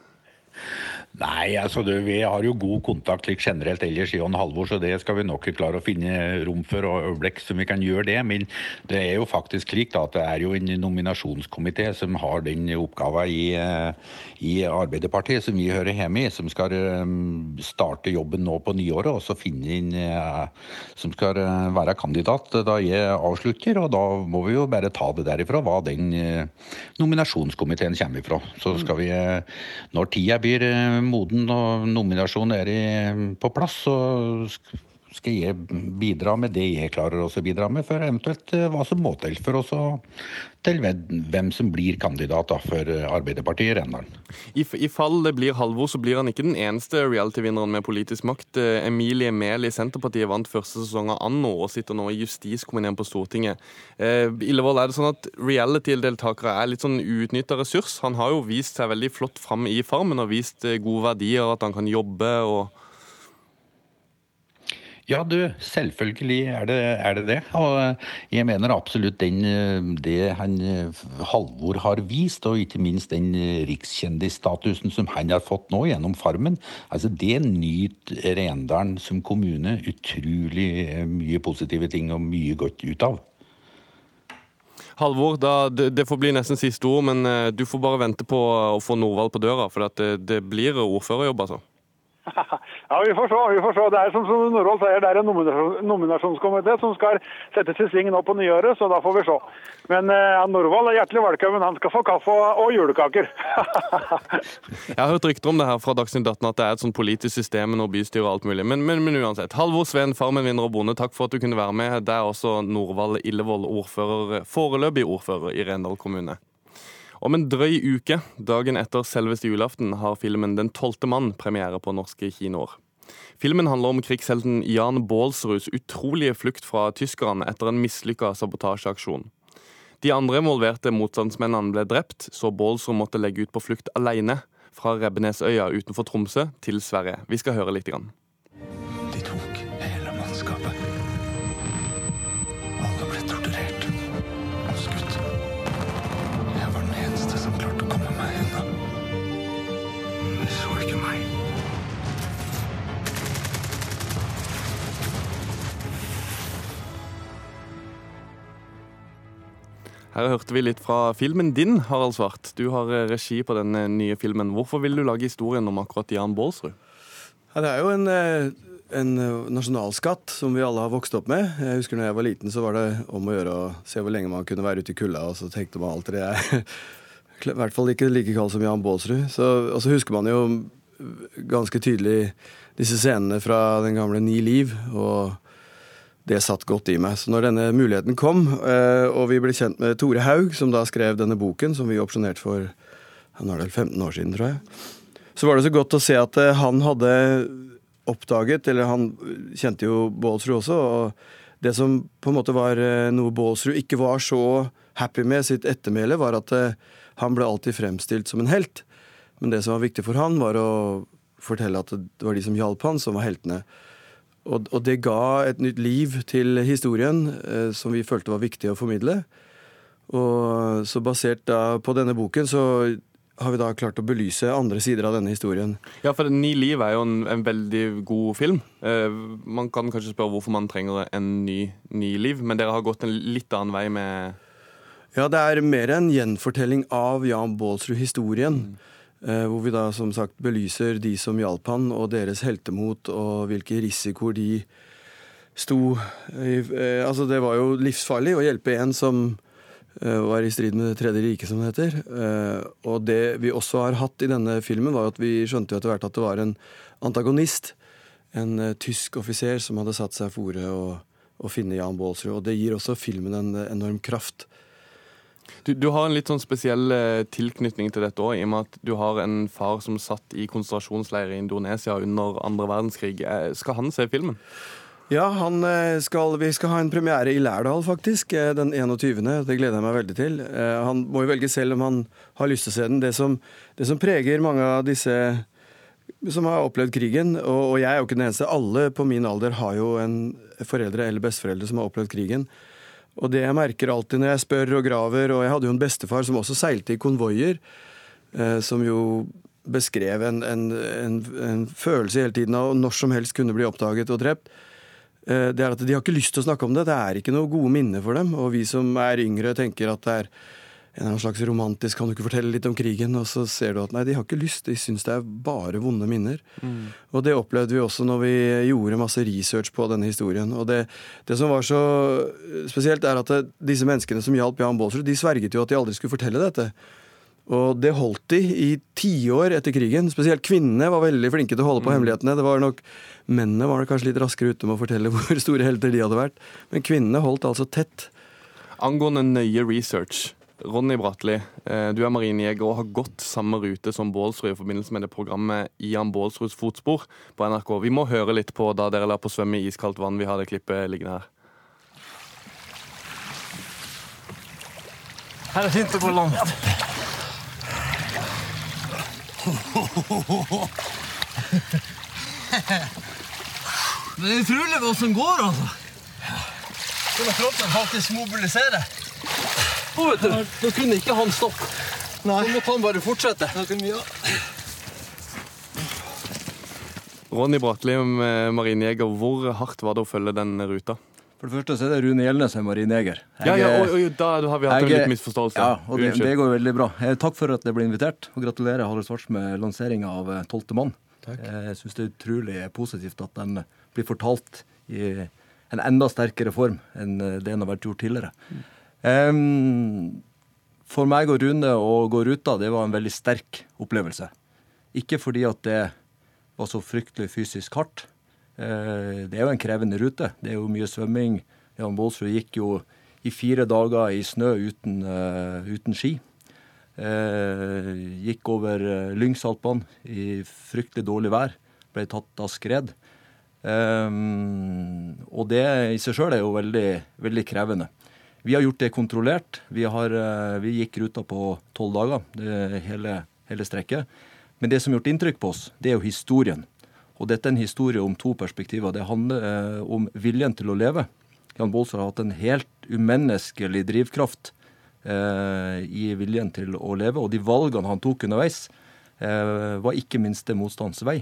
Nei, altså du, vi har jo god kontakt like generelt ellers i Jon Halvor, så det skal vi nok klare å finne rom for og øyeblikk som vi kan gjøre det. Men det er jo faktisk slik at det er jo en nominasjonskomité som har den oppgaven i, eh, i Arbeiderpartiet som vi hører hjemme i, som skal eh, starte jobben nå på nyåret og så finne inn eh, som skal være kandidat da jeg avslutter. Og da må vi jo bare ta det derifra, hva den nominasjonskomiteen kommer ifra. Så skal vi, når tida blir eh, moden og nominasjonen er på plass, så skal jeg bidra med det jeg klarer også å bidra med, for eventuelt eh, hva som må til for oss å til hvem som blir kandidat for Arbeiderpartiet i Rendalen. I, I fall det blir Halvor, så blir han ikke den eneste reality-vinneren med politisk makt. Eh, Emilie Mehl i Senterpartiet vant første sesong av Anno og sitter nå i justiskomiteen på Stortinget. Eh, Illevold, er det sånn at reality-deltakere er litt sånn uutnytta ressurs? Han har jo vist seg veldig flott fram i Farmen og vist eh, gode verdier, at han kan jobbe og Ja, du, selvfølgelig er det er det. det. Og eh, jeg mener absolutt den, eh, det han eh, Halvor har vist, og ikke minst den rikskjendisstatusen som han har fått nå gjennom Farmen, altså det nyter Rendalen som kommune utrolig mye positive ting og mye godt ut av. Halvor, da, det, får bli nesten siste ord, men du får bare vente på å få Norvald på døra, for det, det blir ordførerjobb, altså. Ja, vi får se. vi får se. Det er som, som Norhold sier, det er en nominasjon, nominasjonskomité som skal settes i sving nå på nyåret, så da får vi se. Men eh, ja, Norvald er hjertelig velkommen. Han skal få kaffe og, og julekaker. Jeg har hørt rykter om det her fra Dagsnytt 18 at det er et sånn politisk system med noe bystyre og alt mulig. Men, men, men uansett. Halvor Sveen, Farmen-vinner og bonde, takk for at du kunne være med. Det er også Norvald Illevold, ordfører, foreløpig ordfører i Rendal kommune. Om en drøy uke, dagen etter selveste julaften, har filmen Den tolvte mann premiere på norske kinoer. Filmen handler om krigshelten Jan Baalsruds utrolige flukt fra tyskerne etter en mislykka sabotasjeaksjon. De andre involverte motstandsmennene ble drept, så Baalsrud måtte legge ut på flukt alene fra Rebbenesøya utenfor Tromsø til Sverige. Vi skal høre litt. Grann. Her hørte vi litt fra filmen din, Harald Svart. Du har eh, regi på den nye filmen. Hvorfor vil du lage historien om akkurat Jan Baalsrud? Ja, det er jo en, eh, en eh, nasjonalskatt som vi alle har vokst opp med. Jeg husker når jeg var liten, så var det om å gjøre å se hvor lenge man kunne være ute i kulda, og så tenkte man alltid det er i hvert fall ikke like kald som Jan Baalsrud. Og så husker man jo ganske tydelig disse scenene fra den gamle Ni liv. og det satt godt i meg. Så når denne muligheten kom, eh, og vi ble kjent med Tore Haug, som da skrev denne boken, som vi opsjonerte for ja, nå er det 15 år siden, tror jeg, så var det så godt å se at eh, han hadde oppdaget, eller han kjente jo Baalsrud også, og det som på en måte var eh, noe Baalsrud ikke var så happy med sitt ettermæle, var at han ble alltid fremstilt som en helt. Men det som var viktig for han, var å fortelle at det var de som hjalp han, som var heltene. Og, og det ga et nytt liv til historien eh, som vi følte var viktig å formidle. Og så basert da på denne boken så har vi da klart å belyse andre sider av denne historien. Ja, for Ni liv er jo en, en veldig god film. Eh, man kan kanskje spørre hvorfor man trenger en ny Ni liv, men dere har gått en litt annen vei med Ja, det er mer en gjenfortelling av Jan Baalsrud-historien. Eh, hvor vi da som sagt belyser de som hjalp han, og deres heltemot, og hvilke risikoer de sto i. Eh, altså, det var jo livsfarlig å hjelpe en som eh, var i strid med Det tredje riket, som det heter. Eh, og det vi også har hatt i denne filmen, var at vi skjønte jo etter hvert at det var en antagonist. En eh, tysk offiser som hadde satt seg fore å, finne Jan Baalsrud. Og det gir også filmen en eh, enorm kraft. Du, du har en litt sånn spesiell eh, tilknytning til dette òg, i og med at du har en far som satt i konsentrasjonsleir i Indonesia under andre verdenskrig. Eh, Skal han se filmen? Ja, eh, skal, vi skal ha en premiere i Lærdal, faktisk, den 21. Det gleder jeg meg veldig til. Han må jo velge selv om han har lyst til å se den. Det som, det som preger mange av disse som har opplevd krigen, og, og jeg er jo ikke den eneste, alle på min alder har jo en foreldre eller besteforeldre som har opplevd krigen. Og det jeg merker alltid når jeg spør og graver, og jeg hadde jo en bestefar som også seilte i konvoier, eh, som jo beskrev en, en, en, en følelse hele tiden av når som helst kunne bli oppdaget og drept. Eh, det er at De har ikke lyst til å snakke om det. Det er ikke noe gode minner for dem. Og vi som er yngre, tenker at det er en eller annen slags romantisk Kan du ikke fortelle litt om krigen? Og så ser du at nei, de har ikke lyst. De syns det er bare vonde minner. Mm. Og det opplevde vi også når vi gjorde masse research på denne historien. Og det, det som var så spesielt, er at det, disse menneskene som hjalp Jan Baalsrud, de sverget jo at de aldri skulle fortelle dette. Og det holdt de i tiår etter krigen. Spesielt kvinnene var veldig flinke til å holde på hemmelighetene. Det var nok Mennene var nok kanskje litt raskere ute med å fortelle hvor store helter de hadde vært. Men kvinnene holdt altså tett. Angående nøye research. Ronny Bratli, eh, du er marinejeger og har gått samme rute som Baalsrud i forbindelse med det programmet Ian Baalsruds fotspor på NRK. Vi må høre litt på da dere la på svømme i iskaldt vann. Vi har det klippet liggende her. Her er fint å gå langt. Det er utrolig hva som går, altså. Hvordan kroppen faktisk mobiliserer. Å, vet du, Nå kunne ikke han stoppe. Nei. Nå måtte han bare fortsette. Ja. Ronny Bratli, eh, marinejeger, hvor hardt var det å følge den ruta? For det første så er det Rune Gjelnes som er marinejeger. Ja, ja, og, og, da har vi hatt en litt misforståelse. Ja, og det, det går veldig bra. Eh, Takk for at jeg ble invitert, og gratulerer Harald Svarts med lanseringa av eh, Tolvte mann. Takk. Jeg syns det er utrolig positivt at den blir fortalt i en enda sterkere form enn eh, det den har vært gjort tidligere. For meg og Rune og gå ruta, det var en veldig sterk opplevelse. Ikke fordi at det var så fryktelig fysisk hardt. Eh, Det er jo en krevende rute. Det er jo mye svømming. Jan Baalsrud gikk jo i fire dager i snø uten, eh, uten ski. Eh, gikk over Lyngsalpene i fryktelig dårlig vær. Ble tatt av skred. Og det i seg sjøl er jo veldig, veldig krevende. Vi har gjort det kontrollert. Vi, har, eh, vi gikk ruta på tolv dager, det hele, hele strekket. Men det som har gjort inntrykk på oss, det er jo historien. Og dette er en historie om to perspektiver. Det handler eh, om viljen til å leve. Jan Baalsrud har hatt en helt umenneskelig drivkraft eh, i viljen til å leve. Og de valgene han tok underveis, eh, var ikke minste motstands vei.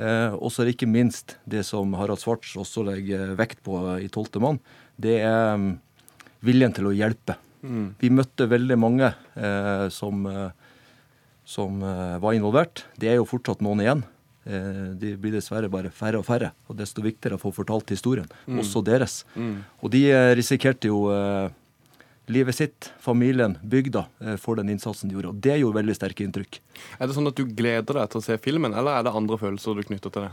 Eh, og så er det ikke minst det som Harald Svarts også legger vekt på i Tolvte mann. Det er mm, viljen til å hjelpe. Mm. Vi møtte veldig mange eh, som, eh, som eh, var involvert. Det er jo fortsatt noen igjen. Eh, de blir dessverre bare færre og færre. Og desto viktigere å få fortalt historien, Mm. også deres. Mm. Og de eh, risikerte jo eh, livet sitt, familien, bygda, for den innsatsen de gjorde. Og det gjorde veldig sterke inntrykk. Er det sånn at du gleder deg til å se filmen, eller er det andre følelser du knytter til det?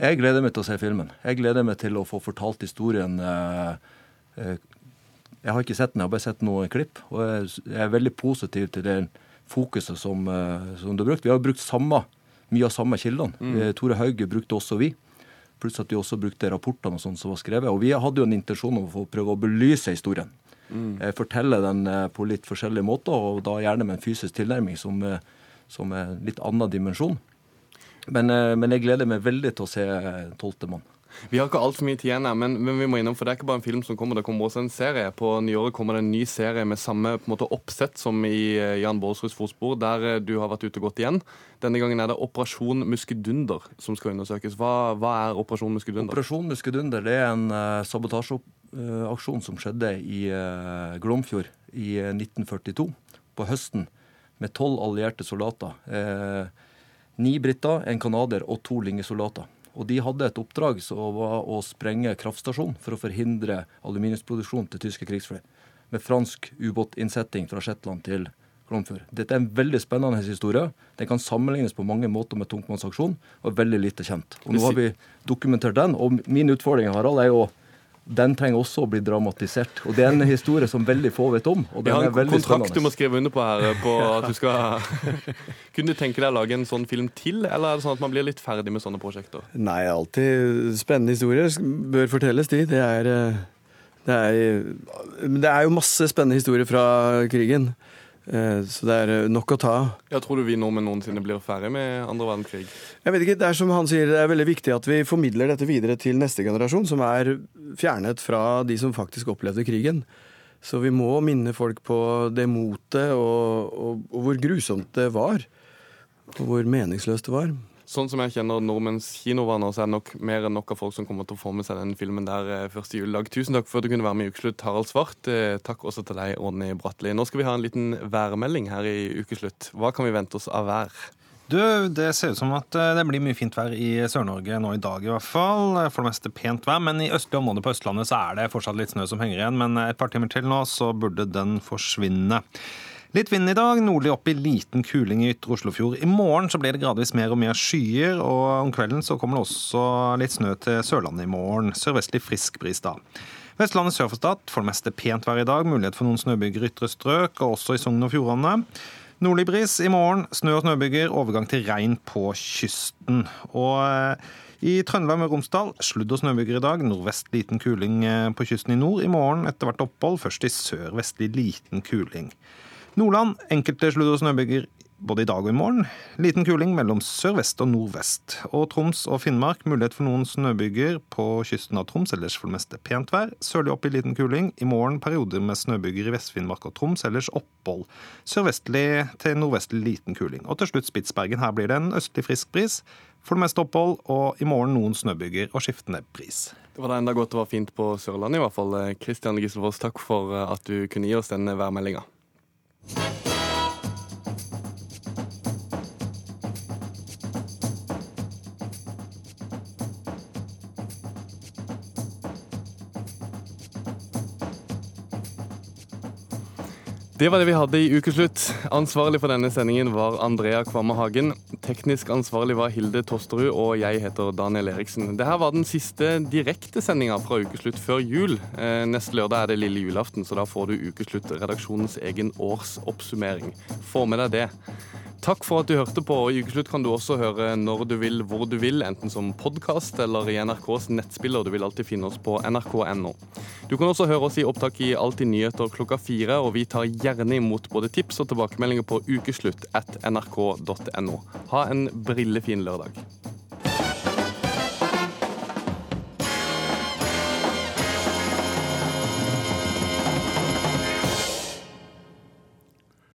Jeg gleder meg til å se filmen. Jeg gleder meg til å få fortalt historien. eh, Jeg har ikke sett den, jeg har bare sett noen klipp. Og jeg er veldig positiv til det fokuset som, eh, som du har brukt. Vi har brukt samme, mye av samme kildene. Mm. Eh, Tore Hauge brukte også vi. Pluss at vi også brukte rapportene og sånt som var skrevet. Og vi hadde jo en intensjon om å få prøve å belyse historien. Mm. Eh, Fortelle den på litt forskjellige måter, og da gjerne med en fysisk tilnærming som, som er litt annen dimensjon. Men, men jeg gleder meg veldig til å se eh, Tolvte mann. Vi har ikke altfor mye tid igjen, men, men vi må innom, for det er ikke bare en film som kommer, det kommer også en serie. På nyåret kommer det en ny serie med samme måte, oppsett som i eh, Jan Baalsruds fotspor, der eh, du har vært ute og gått igjen. Denne gangen er det Operasjon Muskedunder som skal undersøkes. Hva, hva er Operasjon Muskedunder? Operasjon Muskedunder det er en uh, sabotasjeaksjon som skjedde i uh, Glomfjord i eh, 1942, på høsten, med tolv allierte soldater. Uh, ni briter, en canadier og to linjesoldater. Og de hadde et oppdrag som var å sprenge kraftstasjonen for å forhindre aluminiumsproduksjon til tyske krigsfly. Med fransk ubåtinnsetting fra Shetland til Glomfjord. Dette er en veldig spennende historie. Den kan sammenlignes på mange måter med tungtvannsaksjon, og er veldig lite kjent. Og nå har vi dokumentert den. Og min utfordring Harald, er jo den trenger også å bli dramatisert. Og det er en historie som veldig få vet om. og Vi har en kontrakt du må skrive under på her. På at du skal Kunne du tenke deg å lage en sånn film til, eller er det sånn at man blir litt ferdig med sånne prosjekter? Nei, alltid spennende historier bør fortelles, de. Det er, eh, det er, det er jo masse spennende historier fra krigen. Eh, Så det er eh, nok å ta av. Tror du vi nordmenn noensinne blir ferdig med andre verdenskrig? Jeg vet ikke, Det er som han sier, det er veldig viktig at vi formidler dette videre til neste generasjon, som er fjernet fra de som faktisk opplevde krigen. Så vi må minne folk på det motet og, og, og hvor grusomt det var. Og hvor meningsløst det var. Sånn som jeg kjenner nordmenns kinovaner, så er det nok mer enn nok av folk som kommer til å få med seg den filmen der eh, første juledag. Tusen takk for at du kunne være med i Ukeslutt, Harald Svart. Eh, Takk også til deg, Ronny Bratli. Nå skal vi ha en liten værmelding her i Ukeslutt. Hva kan vi vente oss av vær? Du, Det ser ut som at eh, det blir mye fint vær i Sør-Norge nå i dag i hvert fall. For det meste pent vær, men i østlige områder på Østlandet så er det fortsatt litt snø som henger igjen. Men et par timer til nå så burde den forsvinne. Litt vind i dag, nordlig opp i liten kuling i ytre Oslofjord. I morgen så blir det gradvis mer og mer skyer, og om kvelden så kommer det også litt snø til Sørlandet i morgen. Sørvestlig frisk bris da. Vestlandet sør for Stad for det meste pent vær i dag. Mulighet for noen snøbyger i ytre strøk, og også i Sogn og Fjordane. Nordlig bris i morgen. Snø og snøbyger. Overgang til regn på kysten. Og eh, i Trøndelag med Romsdal sludd- og snøbyger i dag. Nordvest liten kuling eh, på kysten i nord. I morgen etter hvert opphold. Først i sør vestlig liten kuling. Nordland enkelte sludd- og snøbyger både i dag og i morgen. Liten kuling mellom sørvest og nordvest. Og Troms og Finnmark mulighet for noen snøbyger på kysten av Troms, ellers for det meste pent vær. Sørlig opp i liten kuling. I morgen perioder med snøbyger i Vest-Finnmark og Troms, ellers opphold. Sørvestlig til nordvestlig liten kuling. Og til slutt Spitsbergen. Her blir det en østlig frisk bris. For det meste opphold, og i morgen noen snøbyger og skiftende bris. Det var da enda godt det var fint på Sørlandet i hvert fall. Kristian Gislefoss, takk for eh, at du kunne gi oss denne værmeldinga. Thank you. Det var det vi hadde i Ukeslutt. Ansvarlig for denne sendingen var Andrea Kvamme Hagen. Teknisk ansvarlig var Hilde Tosterud, og jeg heter Daniel Eriksen. Dette var den siste direktesendinga fra Ukeslutt før jul. Eh, neste lørdag er det lille julaften, så da får du Ukeslutt-redaksjonens egen årsoppsummering. Få med deg det. Takk for at du hørte på. I Ukeslutt kan du også høre når du vil, hvor du vil, enten som podkast eller i NRKs nettspiller. Du vil alltid finne oss på nrk.no. Du kan også høre oss i opptak i Alltid nyheter klokka fire, og vi tar gjerne imot både tips og tilbakemeldinger på ukeslutt at nrk.no. Ha en brillefin lørdag.